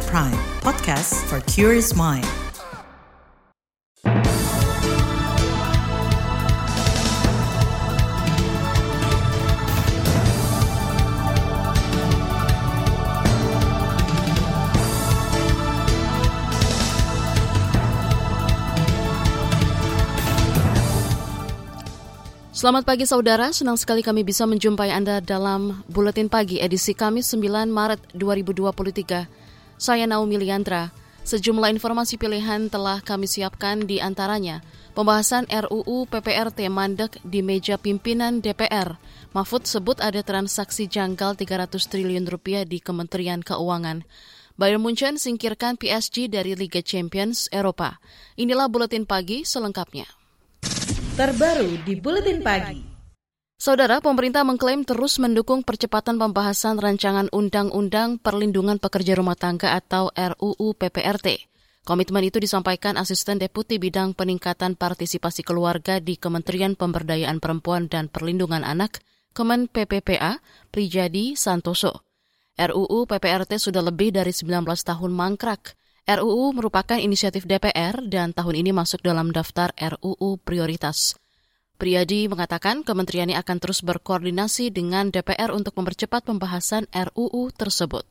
KBR Prime, podcast for curious mind. Selamat pagi saudara, senang sekali kami bisa menjumpai Anda dalam Buletin Pagi edisi Kamis 9 Maret 2023. Saya Naomi Liandra. Sejumlah informasi pilihan telah kami siapkan di antaranya pembahasan RUU PPRT mandek di meja pimpinan DPR. Mahfud sebut ada transaksi janggal 300 triliun rupiah di Kementerian Keuangan. Bayern Munchen singkirkan PSG dari Liga Champions Eropa. Inilah Buletin Pagi selengkapnya terbaru di Buletin Pagi. Saudara, pemerintah mengklaim terus mendukung percepatan pembahasan rancangan Undang-Undang Perlindungan Pekerja Rumah Tangga atau RUU PPRT. Komitmen itu disampaikan Asisten Deputi Bidang Peningkatan Partisipasi Keluarga di Kementerian Pemberdayaan Perempuan dan Perlindungan Anak, Kemen PPPA, Prijadi Santoso. RUU PPRT sudah lebih dari 19 tahun mangkrak. RUU merupakan inisiatif DPR dan tahun ini masuk dalam daftar RUU prioritas. Priyadi mengatakan kementeriannya akan terus berkoordinasi dengan DPR untuk mempercepat pembahasan RUU tersebut.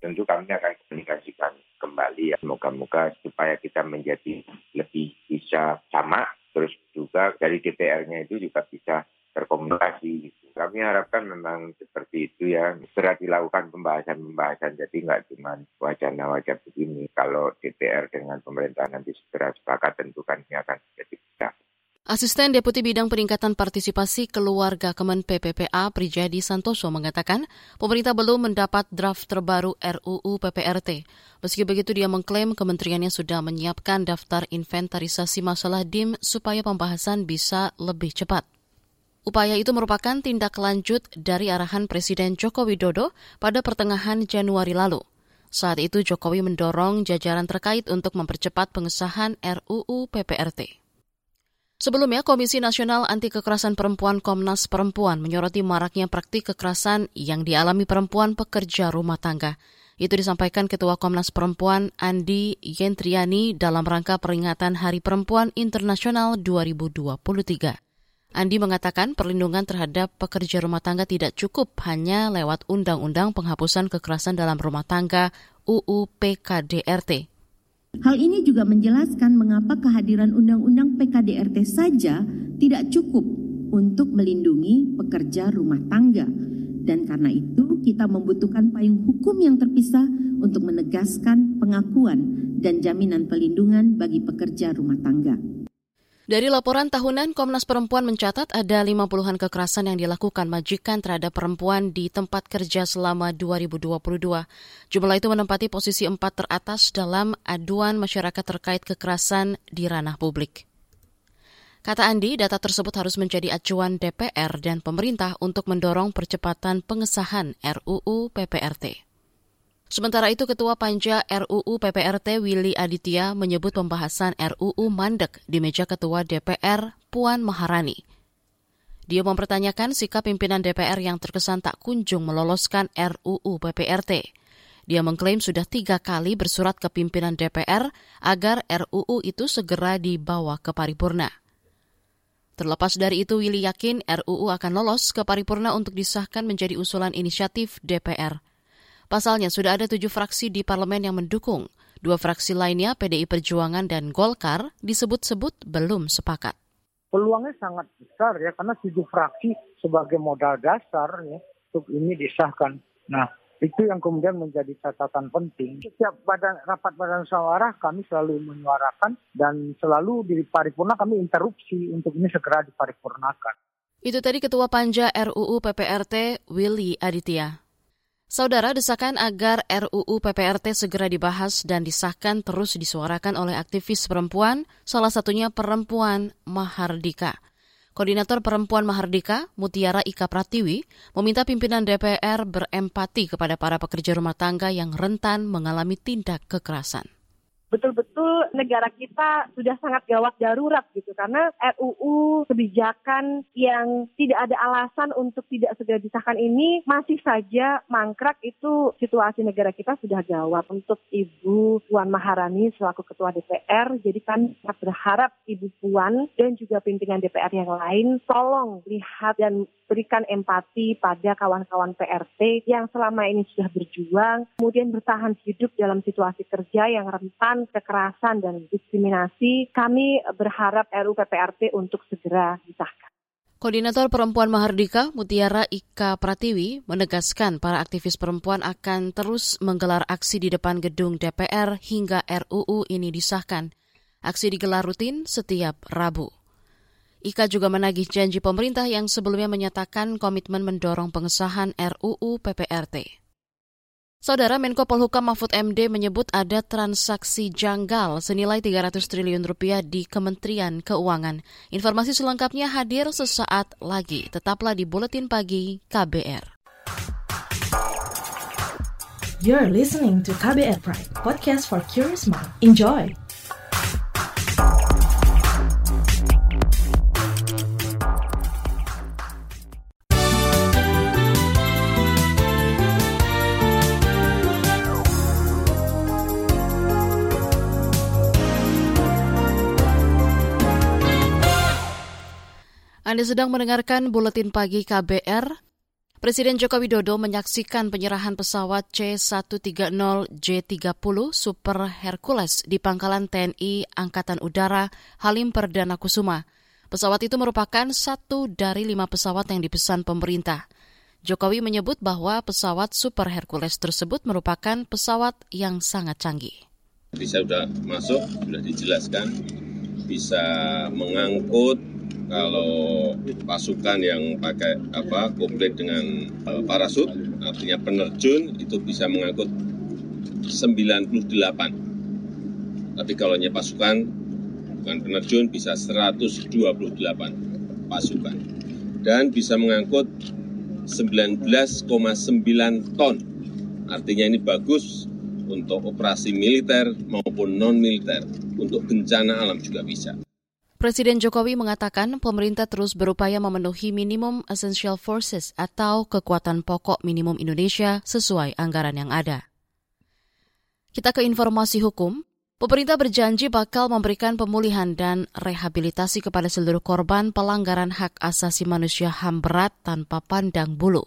Tentu kami akan komunikasikan kembali ya. Moga-moga supaya kita menjadi lebih bisa sama, terus juga dari DPR-nya itu juga bisa berkomunikasi. Kami harapkan memang seperti itu ya, segera dilakukan pembahasan-pembahasan, jadi nggak cuma wacana-wacana begini. Kalau DPR dengan pemerintah nanti segera sepakat, tentu kan ini akan jadi bisa. Asisten Deputi Bidang Peningkatan Partisipasi Keluarga Kemen PPPA Prijadi Santoso mengatakan pemerintah belum mendapat draft terbaru RUU PPRT. Meski begitu dia mengklaim kementeriannya sudah menyiapkan daftar inventarisasi masalah DIM supaya pembahasan bisa lebih cepat. Upaya itu merupakan tindak lanjut dari arahan Presiden Joko Widodo pada pertengahan Januari lalu. Saat itu Jokowi mendorong jajaran terkait untuk mempercepat pengesahan RUU PPRT. Sebelumnya, Komisi Nasional Anti Kekerasan Perempuan Komnas Perempuan menyoroti maraknya praktik kekerasan yang dialami perempuan pekerja rumah tangga. Itu disampaikan Ketua Komnas Perempuan Andi Yentriani dalam rangka peringatan Hari Perempuan Internasional 2023. Andi mengatakan perlindungan terhadap pekerja rumah tangga tidak cukup hanya lewat Undang-Undang Penghapusan Kekerasan dalam Rumah Tangga UU PKDRT. Hal ini juga menjelaskan mengapa kehadiran Undang-Undang PKDRT saja tidak cukup untuk melindungi pekerja rumah tangga. Dan karena itu kita membutuhkan payung hukum yang terpisah untuk menegaskan pengakuan dan jaminan pelindungan bagi pekerja rumah tangga. Dari laporan tahunan, Komnas Perempuan mencatat ada 50-an kekerasan yang dilakukan majikan terhadap perempuan di tempat kerja selama 2022. Jumlah itu menempati posisi empat teratas dalam aduan masyarakat terkait kekerasan di ranah publik. Kata Andi, data tersebut harus menjadi acuan DPR dan pemerintah untuk mendorong percepatan pengesahan RUU PPRT. Sementara itu Ketua Panja RUU PPRT Willy Aditya menyebut pembahasan RUU mandek di meja Ketua DPR Puan Maharani. Dia mempertanyakan sikap pimpinan DPR yang terkesan tak kunjung meloloskan RUU PPRT. Dia mengklaim sudah tiga kali bersurat ke pimpinan DPR agar RUU itu segera dibawa ke paripurna. Terlepas dari itu, Willy yakin RUU akan lolos ke paripurna untuk disahkan menjadi usulan inisiatif DPR. Pasalnya sudah ada tujuh fraksi di parlemen yang mendukung. Dua fraksi lainnya, PDI Perjuangan dan Golkar, disebut-sebut belum sepakat. Peluangnya sangat besar ya, karena tujuh fraksi sebagai modal dasar ya, untuk ini disahkan. Nah, itu yang kemudian menjadi catatan penting. Setiap badan, rapat badan musyawarah kami selalu menyuarakan dan selalu di paripurna kami interupsi untuk ini segera diparipurnakan. Itu tadi Ketua Panja RUU PPRT Willy Aditya. Saudara desakan agar RUU PPRT segera dibahas dan disahkan terus disuarakan oleh aktivis perempuan, salah satunya perempuan Mahardika. Koordinator Perempuan Mahardika, Mutiara Ika Pratiwi, meminta pimpinan DPR berempati kepada para pekerja rumah tangga yang rentan mengalami tindak kekerasan. Betul-betul negara kita sudah sangat gawat darurat gitu. Karena RUU kebijakan yang tidak ada alasan untuk tidak segera disahkan ini masih saja mangkrak itu situasi negara kita sudah gawat. Untuk Ibu Puan Maharani selaku Ketua DPR jadi kan sangat berharap Ibu Puan dan juga pimpinan DPR yang lain tolong lihat dan berikan empati pada kawan-kawan PRT yang selama ini sudah berjuang kemudian bertahan hidup dalam situasi kerja yang rentan kekerasan dan diskriminasi, kami berharap RUU PPRT untuk segera disahkan. Koordinator Perempuan Mahardika Mutiara Ika Pratiwi menegaskan para aktivis perempuan akan terus menggelar aksi di depan gedung DPR hingga RUU ini disahkan. Aksi digelar rutin setiap Rabu. Ika juga menagih janji pemerintah yang sebelumnya menyatakan komitmen mendorong pengesahan RUU PPRT. Saudara Menko Polhukam Mahfud MD menyebut ada transaksi janggal senilai 300 triliun rupiah di Kementerian Keuangan. Informasi selengkapnya hadir sesaat lagi. Tetaplah di Buletin Pagi KBR. You're listening to KBR Pride, podcast for curious mind. Enjoy! Anda sedang mendengarkan buletin pagi KBR. Presiden Joko Widodo menyaksikan penyerahan pesawat C-130J30 Super Hercules di pangkalan TNI Angkatan Udara Halim Perdana Kusuma. Pesawat itu merupakan satu dari lima pesawat yang dipesan pemerintah. Jokowi menyebut bahwa pesawat Super Hercules tersebut merupakan pesawat yang sangat canggih. Bisa sudah masuk, sudah dijelaskan, bisa mengangkut kalau pasukan yang pakai apa komplit dengan uh, parasut artinya penerjun itu bisa mengangkut 98 tapi kalau hanya pasukan bukan penerjun bisa 128 pasukan. Dan bisa mengangkut 19,9 ton. Artinya ini bagus untuk operasi militer maupun non militer untuk bencana alam juga bisa Presiden Jokowi mengatakan pemerintah terus berupaya memenuhi minimum essential forces atau kekuatan pokok minimum Indonesia sesuai anggaran yang ada. Kita ke informasi hukum. Pemerintah berjanji bakal memberikan pemulihan dan rehabilitasi kepada seluruh korban pelanggaran hak asasi manusia HAM berat tanpa pandang bulu.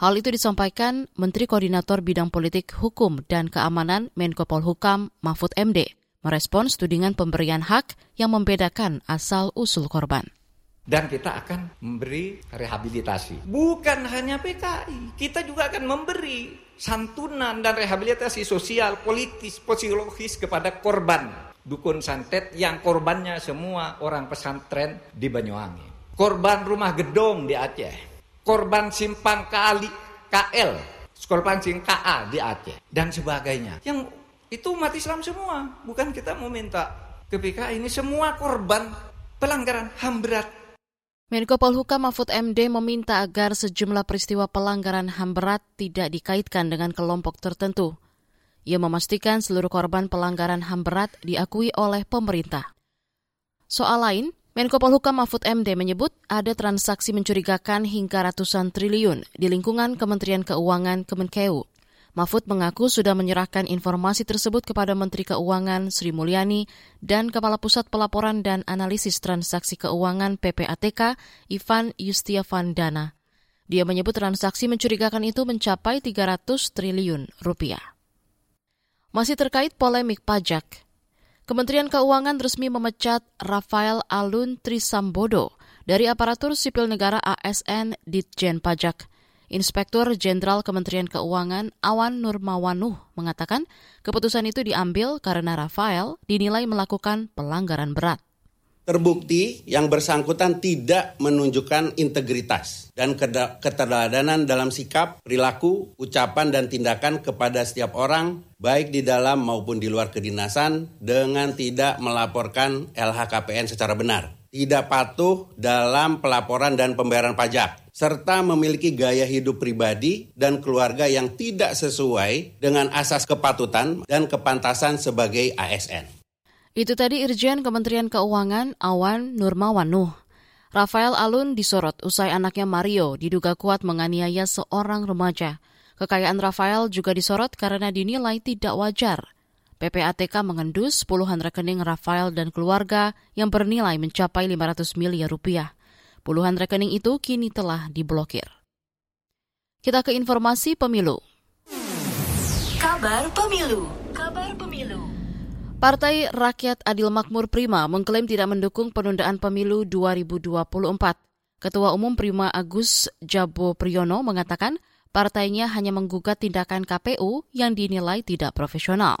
Hal itu disampaikan Menteri Koordinator Bidang Politik, Hukum, dan Keamanan Menko Polhukam Mahfud MD merespons tudingan pemberian hak yang membedakan asal-usul korban. Dan kita akan memberi rehabilitasi. Bukan hanya PKI, kita juga akan memberi santunan dan rehabilitasi sosial, politis, psikologis kepada korban dukun santet yang korbannya semua orang pesantren di Banyuwangi. Korban rumah gedong di Aceh. Korban simpang kali KL, korban sing KA di Aceh dan sebagainya. Yang itu umat Islam semua. Bukan kita mau minta ke PKI ini semua korban pelanggaran HAM berat. Menko Polhukam Mahfud MD meminta agar sejumlah peristiwa pelanggaran HAM berat tidak dikaitkan dengan kelompok tertentu. Ia memastikan seluruh korban pelanggaran HAM berat diakui oleh pemerintah. Soal lain, Menko Polhukam Mahfud MD menyebut ada transaksi mencurigakan hingga ratusan triliun di lingkungan Kementerian Keuangan Kemenkeu. Mahfud mengaku sudah menyerahkan informasi tersebut kepada Menteri Keuangan Sri Mulyani dan Kepala Pusat Pelaporan dan Analisis Transaksi Keuangan PPATK Ivan Yustiavandana. Dia menyebut transaksi mencurigakan itu mencapai 300 triliun rupiah. Masih terkait polemik pajak, Kementerian Keuangan resmi memecat Rafael Alun Trisambodo dari aparatur sipil negara ASN Ditjen Pajak. Inspektur Jenderal Kementerian Keuangan Awan Nurmawanuh mengatakan keputusan itu diambil karena Rafael dinilai melakukan pelanggaran berat. Terbukti yang bersangkutan tidak menunjukkan integritas dan keteladanan dalam sikap, perilaku, ucapan, dan tindakan kepada setiap orang, baik di dalam maupun di luar kedinasan, dengan tidak melaporkan LHKPN secara benar tidak patuh dalam pelaporan dan pembayaran pajak, serta memiliki gaya hidup pribadi dan keluarga yang tidak sesuai dengan asas kepatutan dan kepantasan sebagai ASN. Itu tadi Irjen Kementerian Keuangan Awan Nurmawan Nuh. Rafael Alun disorot usai anaknya Mario diduga kuat menganiaya seorang remaja. Kekayaan Rafael juga disorot karena dinilai tidak wajar. PPATK mengendus puluhan rekening Rafael dan keluarga yang bernilai mencapai 500 miliar rupiah. Puluhan rekening itu kini telah diblokir. Kita ke informasi pemilu. Kabar pemilu. Kabar pemilu. Partai Rakyat Adil Makmur Prima mengklaim tidak mendukung penundaan pemilu 2024. Ketua Umum Prima Agus Jabo Priyono mengatakan partainya hanya menggugat tindakan KPU yang dinilai tidak profesional.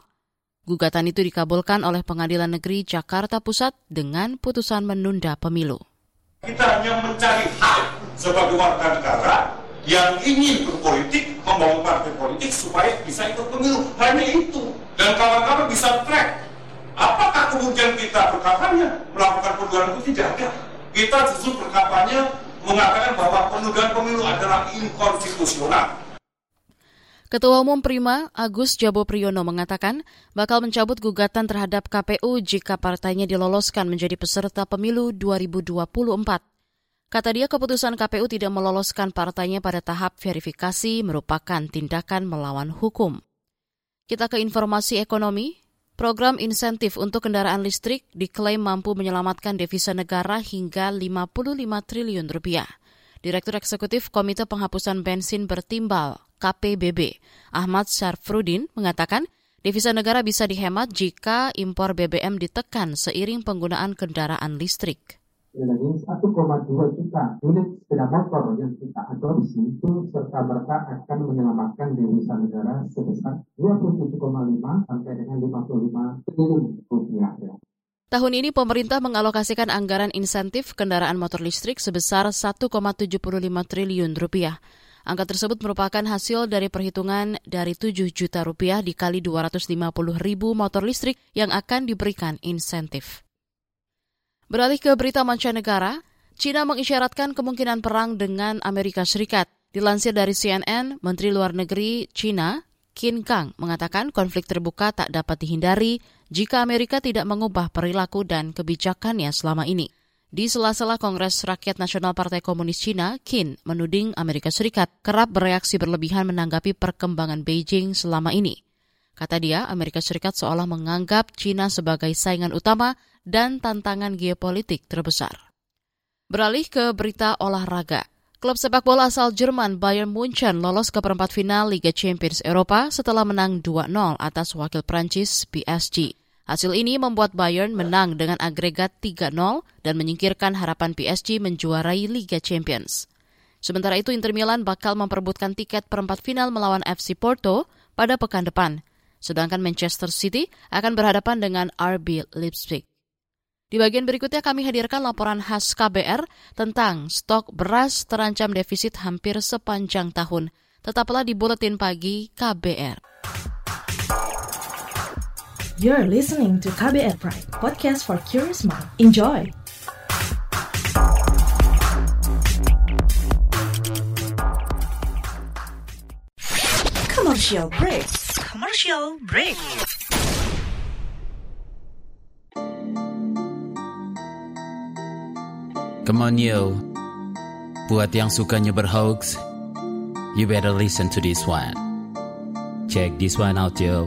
Gugatan itu dikabulkan oleh Pengadilan Negeri Jakarta Pusat dengan putusan menunda pemilu. Kita hanya mencari hak sebagai warga negara yang ingin berpolitik, membangun partai politik supaya bisa ikut pemilu. Hanya itu. Dan kawan-kawan bisa track. Apakah kemudian kita berkampanye melakukan penundaan itu tidak ada. Kita justru berkampanye mengatakan bahwa penundaan pemilu adalah inkonstitusional. Ketua Umum Prima Agus Jabo Priyono mengatakan bakal mencabut gugatan terhadap KPU jika partainya diloloskan menjadi peserta pemilu 2024. Kata dia keputusan KPU tidak meloloskan partainya pada tahap verifikasi merupakan tindakan melawan hukum. Kita ke informasi ekonomi. Program insentif untuk kendaraan listrik diklaim mampu menyelamatkan devisa negara hingga 55 triliun rupiah. Direktur Eksekutif Komite Penghapusan Bensin Bertimbal KPBB, Ahmad Syarfrudin, mengatakan devisa negara bisa dihemat jika impor BBM ditekan seiring penggunaan kendaraan listrik. Ini 1,2 juta unit sepeda motor yang kita adopsi itu serta merta akan menyelamatkan devisa negara sebesar 27,5 sampai dengan 55 triliun rupiah. Ya. Tahun ini pemerintah mengalokasikan anggaran insentif kendaraan motor listrik sebesar 1,75 triliun rupiah. Angka tersebut merupakan hasil dari perhitungan dari 7 juta rupiah dikali 250 ribu motor listrik yang akan diberikan insentif. Beralih ke berita mancanegara, China mengisyaratkan kemungkinan perang dengan Amerika Serikat. Dilansir dari CNN, Menteri Luar Negeri China, Qin Kang, mengatakan konflik terbuka tak dapat dihindari jika Amerika tidak mengubah perilaku dan kebijakannya selama ini. Di sela-sela Kongres Rakyat Nasional Partai Komunis Cina, Qin menuding Amerika Serikat kerap bereaksi berlebihan menanggapi perkembangan Beijing selama ini. Kata dia, Amerika Serikat seolah menganggap Cina sebagai saingan utama dan tantangan geopolitik terbesar. Beralih ke berita olahraga. Klub sepak bola asal Jerman Bayern Munchen lolos ke perempat final Liga Champions Eropa setelah menang 2-0 atas wakil Prancis PSG. Hasil ini membuat Bayern menang dengan agregat 3-0 dan menyingkirkan harapan PSG menjuarai Liga Champions. Sementara itu Inter Milan bakal memperebutkan tiket perempat final melawan FC Porto pada pekan depan. Sedangkan Manchester City akan berhadapan dengan RB Leipzig. Di bagian berikutnya kami hadirkan laporan khas KBR tentang stok beras terancam defisit hampir sepanjang tahun. Tetaplah di Buletin Pagi KBR. You're listening to KBR Pride, podcast for curious mind. Enjoy! Commercial break. Commercial break. Come on yo, buat yang sukanya berhoax, you better listen to this one. Check this one out yo.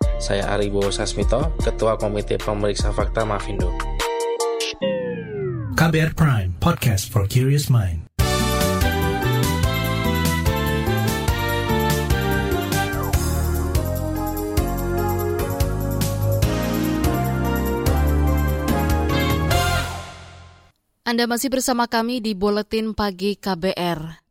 saya Aribo Sasmito, Ketua Komite Pemeriksa Fakta Mafindo. KBR Prime, podcast for curious mind. Anda masih bersama kami di Buletin Pagi KBR.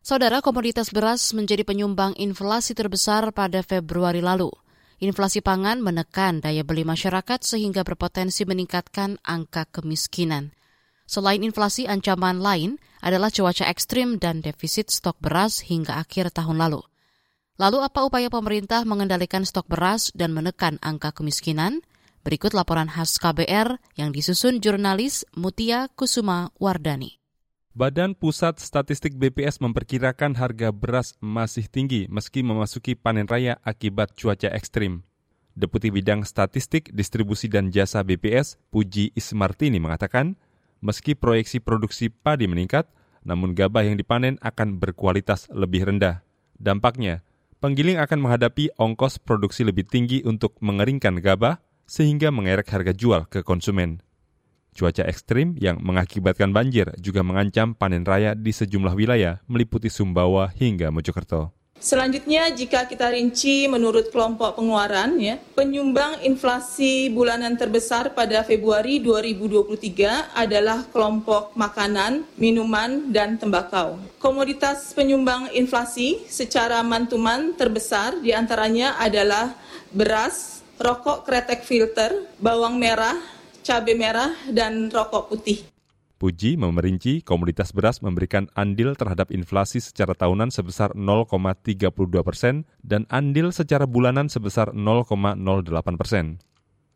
Saudara komoditas beras menjadi penyumbang inflasi terbesar pada Februari lalu. Inflasi pangan menekan daya beli masyarakat sehingga berpotensi meningkatkan angka kemiskinan. Selain inflasi, ancaman lain adalah cuaca ekstrim dan defisit stok beras hingga akhir tahun lalu. Lalu apa upaya pemerintah mengendalikan stok beras dan menekan angka kemiskinan? Berikut laporan khas KBR yang disusun jurnalis Mutia Kusuma Wardani. Badan Pusat Statistik BPS memperkirakan harga beras masih tinggi meski memasuki panen raya akibat cuaca ekstrim. Deputi Bidang Statistik, Distribusi dan Jasa BPS, Puji Ismartini mengatakan, meski proyeksi produksi padi meningkat, namun gabah yang dipanen akan berkualitas lebih rendah. Dampaknya, penggiling akan menghadapi ongkos produksi lebih tinggi untuk mengeringkan gabah sehingga mengerek harga jual ke konsumen. Cuaca ekstrim yang mengakibatkan banjir juga mengancam panen raya di sejumlah wilayah meliputi Sumbawa hingga Mojokerto. Selanjutnya, jika kita rinci menurut kelompok pengeluaran, ya, penyumbang inflasi bulanan terbesar pada Februari 2023 adalah kelompok makanan, minuman, dan tembakau. Komoditas penyumbang inflasi secara mantuman terbesar di antaranya adalah beras, rokok kretek filter, bawang merah, cabai merah, dan rokok putih. Puji memerinci komoditas beras memberikan andil terhadap inflasi secara tahunan sebesar 0,32 persen dan andil secara bulanan sebesar 0,08 persen.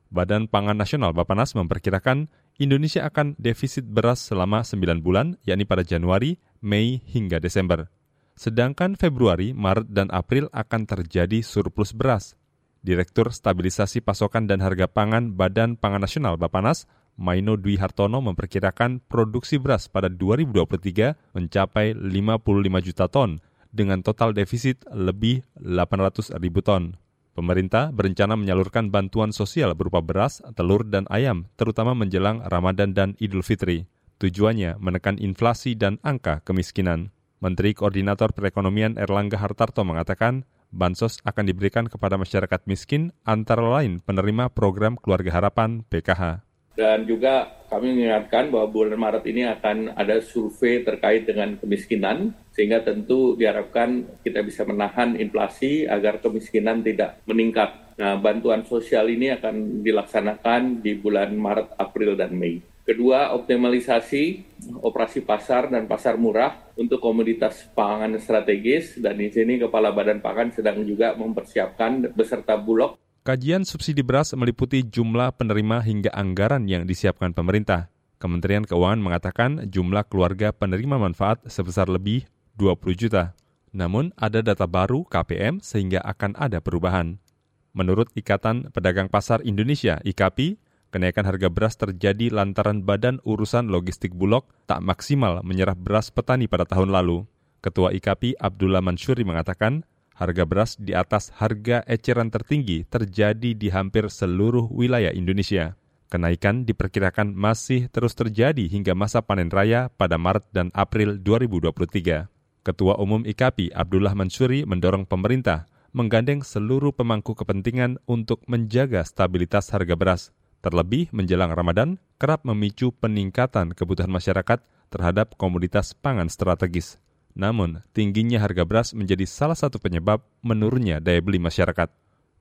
Badan Pangan Nasional Bapanas memperkirakan Indonesia akan defisit beras selama 9 bulan, yakni pada Januari, Mei, hingga Desember. Sedangkan Februari, Maret, dan April akan terjadi surplus beras. Direktur Stabilisasi Pasokan dan Harga Pangan Badan Pangan Nasional Bapanas, Maino Dwi Hartono memperkirakan produksi beras pada 2023 mencapai 55 juta ton dengan total defisit lebih 800 ribu ton. Pemerintah berencana menyalurkan bantuan sosial berupa beras, telur, dan ayam, terutama menjelang Ramadan dan Idul Fitri. Tujuannya menekan inflasi dan angka kemiskinan. Menteri Koordinator Perekonomian Erlangga Hartarto mengatakan, bansos akan diberikan kepada masyarakat miskin antara lain penerima program Keluarga Harapan PKH. Dan juga kami mengingatkan bahwa bulan Maret ini akan ada survei terkait dengan kemiskinan, sehingga tentu diharapkan kita bisa menahan inflasi agar kemiskinan tidak meningkat. Nah, bantuan sosial ini akan dilaksanakan di bulan Maret, April, dan Mei. Kedua, optimalisasi operasi pasar dan pasar murah untuk komoditas pangan strategis dan di sini Kepala Badan Pangan sedang juga mempersiapkan beserta Bulog. Kajian subsidi beras meliputi jumlah penerima hingga anggaran yang disiapkan pemerintah. Kementerian Keuangan mengatakan jumlah keluarga penerima manfaat sebesar lebih 20 juta. Namun ada data baru KPM sehingga akan ada perubahan. Menurut Ikatan Pedagang Pasar Indonesia IKAPI, Kenaikan harga beras terjadi lantaran Badan Urusan Logistik Bulog tak maksimal menyerap beras petani pada tahun lalu. Ketua IKAPI Abdullah Mansuri mengatakan, harga beras di atas harga eceran tertinggi terjadi di hampir seluruh wilayah Indonesia. Kenaikan diperkirakan masih terus terjadi hingga masa panen raya pada Maret dan April 2023. Ketua Umum IKAPI Abdullah Mansuri mendorong pemerintah menggandeng seluruh pemangku kepentingan untuk menjaga stabilitas harga beras. Terlebih menjelang Ramadan, kerap memicu peningkatan kebutuhan masyarakat terhadap komoditas pangan strategis. Namun, tingginya harga beras menjadi salah satu penyebab menurunnya daya beli masyarakat.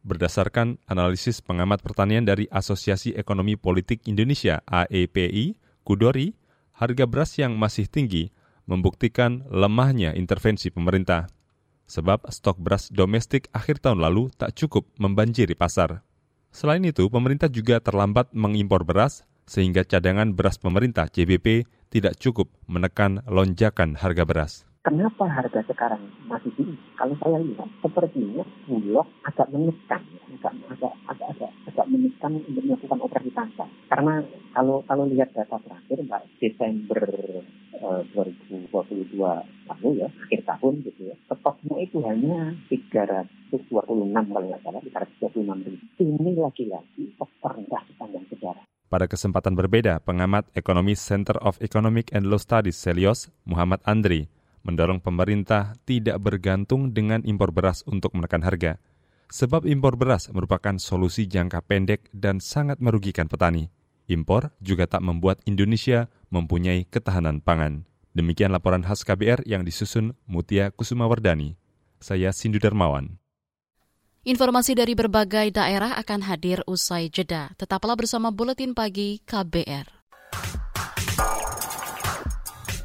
Berdasarkan analisis pengamat pertanian dari Asosiasi Ekonomi Politik Indonesia AEPI, Kudori, harga beras yang masih tinggi membuktikan lemahnya intervensi pemerintah. Sebab stok beras domestik akhir tahun lalu tak cukup membanjiri pasar. Selain itu, pemerintah juga terlambat mengimpor beras sehingga cadangan beras pemerintah CBP tidak cukup menekan lonjakan harga beras. Kenapa harga sekarang masih tinggi? Kalau saya lihat, sepertinya Bulog agak menekan, agak agak agak agak, agak menekan untuk melakukan operasi tangkap. Karena kalau kalau lihat data terakhir, Mbak, Desember eh, 2022 lalu ya, akhir tahun gitu ya, stoknya itu hanya 326 kalau nggak salah, 326 ribu. Ini lagi-lagi stok terendah sepanjang sejarah. Pada kesempatan berbeda, pengamat ekonomi Center of Economic and Law Studies Selios, Muhammad Andri, mendorong pemerintah tidak bergantung dengan impor beras untuk menekan harga. Sebab impor beras merupakan solusi jangka pendek dan sangat merugikan petani. Impor juga tak membuat Indonesia mempunyai ketahanan pangan. Demikian laporan khas KBR yang disusun Mutia Kusumawardani. Saya Sindu Darmawan. Informasi dari berbagai daerah akan hadir usai jeda. Tetaplah bersama Buletin Pagi KBR.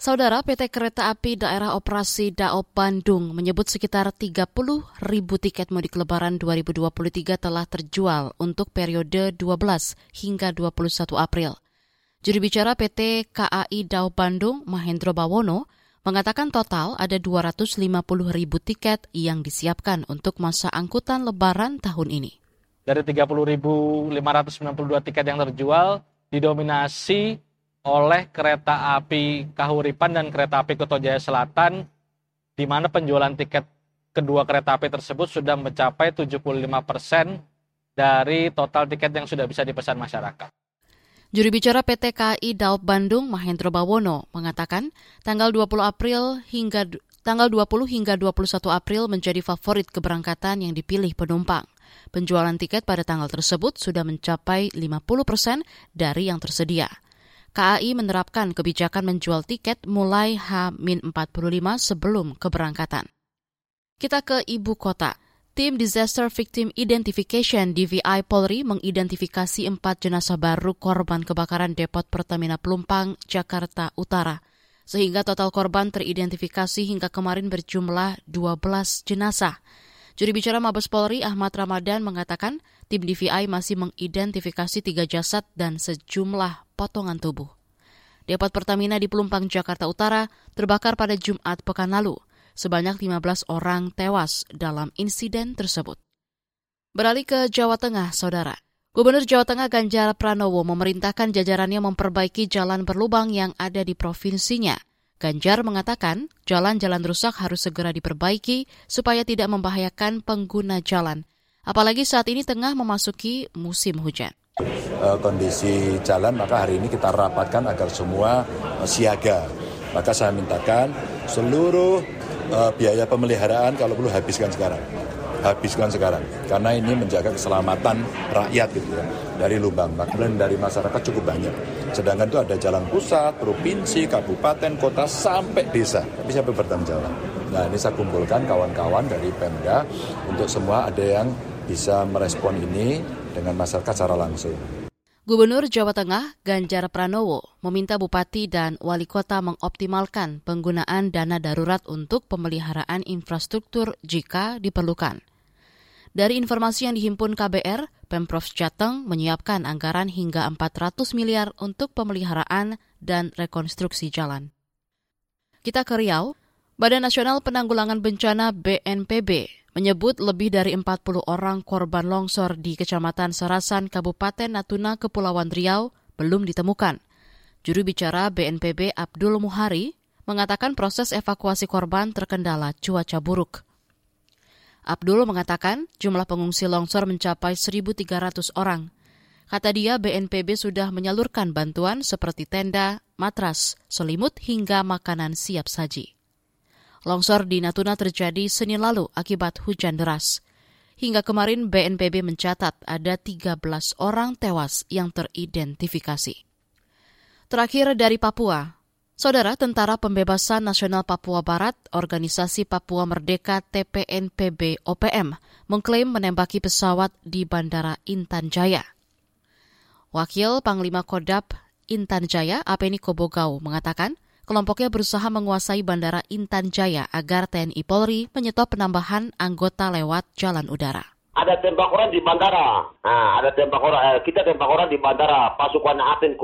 Saudara PT Kereta Api Daerah Operasi Daop Bandung menyebut sekitar 30 ribu tiket mudik lebaran 2023 telah terjual untuk periode 12 hingga 21 April. Juru bicara PT KAI Daop Bandung, Mahendro Bawono, mengatakan total ada 250 ribu tiket yang disiapkan untuk masa angkutan lebaran tahun ini. Dari 30.592 tiket yang terjual, didominasi oleh kereta api Kahuripan dan kereta api Kota Jaya Selatan, di mana penjualan tiket kedua kereta api tersebut sudah mencapai 75 persen dari total tiket yang sudah bisa dipesan masyarakat. Juru bicara PT KAI Daop Bandung, Mahendro Bawono, mengatakan tanggal 20 April hingga tanggal 20 hingga 21 April menjadi favorit keberangkatan yang dipilih penumpang. Penjualan tiket pada tanggal tersebut sudah mencapai 50 persen dari yang tersedia. KAI menerapkan kebijakan menjual tiket mulai H-45 sebelum keberangkatan. Kita ke ibu kota. Tim Disaster Victim Identification DVI Polri mengidentifikasi empat jenazah baru korban kebakaran depot Pertamina Pelumpang, Jakarta Utara. Sehingga total korban teridentifikasi hingga kemarin berjumlah 12 jenazah. Juri bicara Mabes Polri Ahmad Ramadan mengatakan tim DVI masih mengidentifikasi tiga jasad dan sejumlah potongan tubuh. Depot Pertamina di Pelumpang, Jakarta Utara terbakar pada Jumat pekan lalu. Sebanyak 15 orang tewas dalam insiden tersebut. Beralih ke Jawa Tengah, Saudara. Gubernur Jawa Tengah Ganjar Pranowo memerintahkan jajarannya memperbaiki jalan berlubang yang ada di provinsinya. Ganjar mengatakan jalan-jalan rusak harus segera diperbaiki supaya tidak membahayakan pengguna jalan. Apalagi saat ini tengah memasuki musim hujan kondisi jalan maka hari ini kita rapatkan agar semua siaga. Maka saya mintakan seluruh uh, biaya pemeliharaan kalau perlu habiskan sekarang. Habiskan sekarang. Karena ini menjaga keselamatan rakyat gitu ya. Dari lubang. Dan dari masyarakat cukup banyak. Sedangkan itu ada jalan pusat, provinsi, kabupaten, kota, sampai desa. Bisa bertanggung jawab. Nah ini saya kumpulkan kawan-kawan dari Pemda untuk semua ada yang bisa merespon ini dengan masyarakat secara langsung. Gubernur Jawa Tengah Ganjar Pranowo meminta bupati dan wali kota mengoptimalkan penggunaan dana darurat untuk pemeliharaan infrastruktur jika diperlukan. Dari informasi yang dihimpun KBR, Pemprov Jateng menyiapkan anggaran hingga 400 miliar untuk pemeliharaan dan rekonstruksi jalan. Kita ke Riau, Badan Nasional Penanggulangan Bencana BNPB menyebut lebih dari 40 orang korban longsor di Kecamatan Sarasan, Kabupaten Natuna, Kepulauan Riau belum ditemukan. Juru bicara BNPB Abdul Muhari mengatakan proses evakuasi korban terkendala cuaca buruk. Abdul mengatakan jumlah pengungsi longsor mencapai 1.300 orang. Kata dia, BNPB sudah menyalurkan bantuan seperti tenda, matras, selimut, hingga makanan siap saji. Longsor di Natuna terjadi Senin lalu akibat hujan deras. Hingga kemarin BNPB mencatat ada 13 orang tewas yang teridentifikasi. Terakhir dari Papua, Saudara Tentara Pembebasan Nasional Papua Barat, Organisasi Papua Merdeka TPNPB OPM, mengklaim menembaki pesawat di Bandara Intan Jaya. Wakil Panglima Kodap Intan Jaya, Apeni Kobogau, mengatakan kelompoknya berusaha menguasai Bandara Intan Jaya agar TNI Polri menyetop penambahan anggota lewat jalan udara. Ada tembak orang di bandara. Nah, ada tembak orang, eh, kita tembak orang di bandara. Pasukan Aten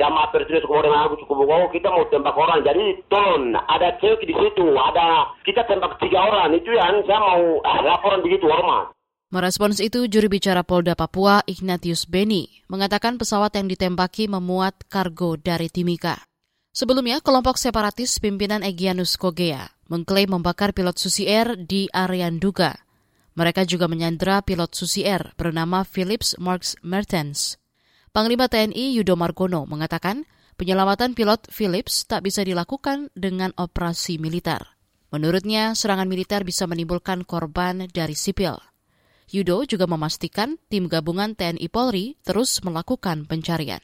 Sama Pertris kemudian Agus Kubugowo, kita mau tembak orang. Jadi tolong, ada cewek di situ, ada kita tembak tiga orang. Itu yang saya mau eh, laporan begitu, hormat. Merespons itu, juru bicara Polda Papua Ignatius Beni mengatakan pesawat yang ditembaki memuat kargo dari Timika. Sebelumnya, kelompok separatis pimpinan Egyanus Kogea mengklaim membakar pilot Susi Air di area Duga. Mereka juga menyandra pilot Susi Air bernama Philips Marks Mertens. Panglima TNI Yudo Margono mengatakan penyelamatan pilot Philips tak bisa dilakukan dengan operasi militer. Menurutnya, serangan militer bisa menimbulkan korban dari sipil. Yudo juga memastikan tim gabungan TNI Polri terus melakukan pencarian.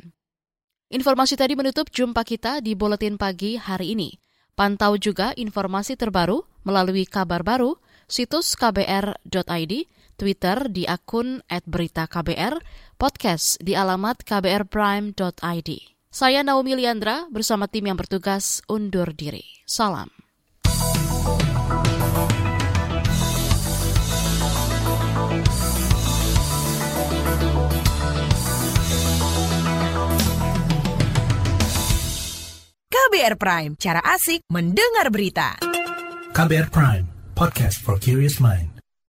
Informasi tadi menutup jumpa kita di Buletin Pagi hari ini. Pantau juga informasi terbaru melalui kabar baru, situs kbr.id, Twitter di akun @beritaKBR, podcast di alamat kbrprime.id. Saya Naomi Liandra bersama tim yang bertugas undur diri. Salam. KBR Prime, cara asik mendengar berita. KBR Prime, podcast for curious mind.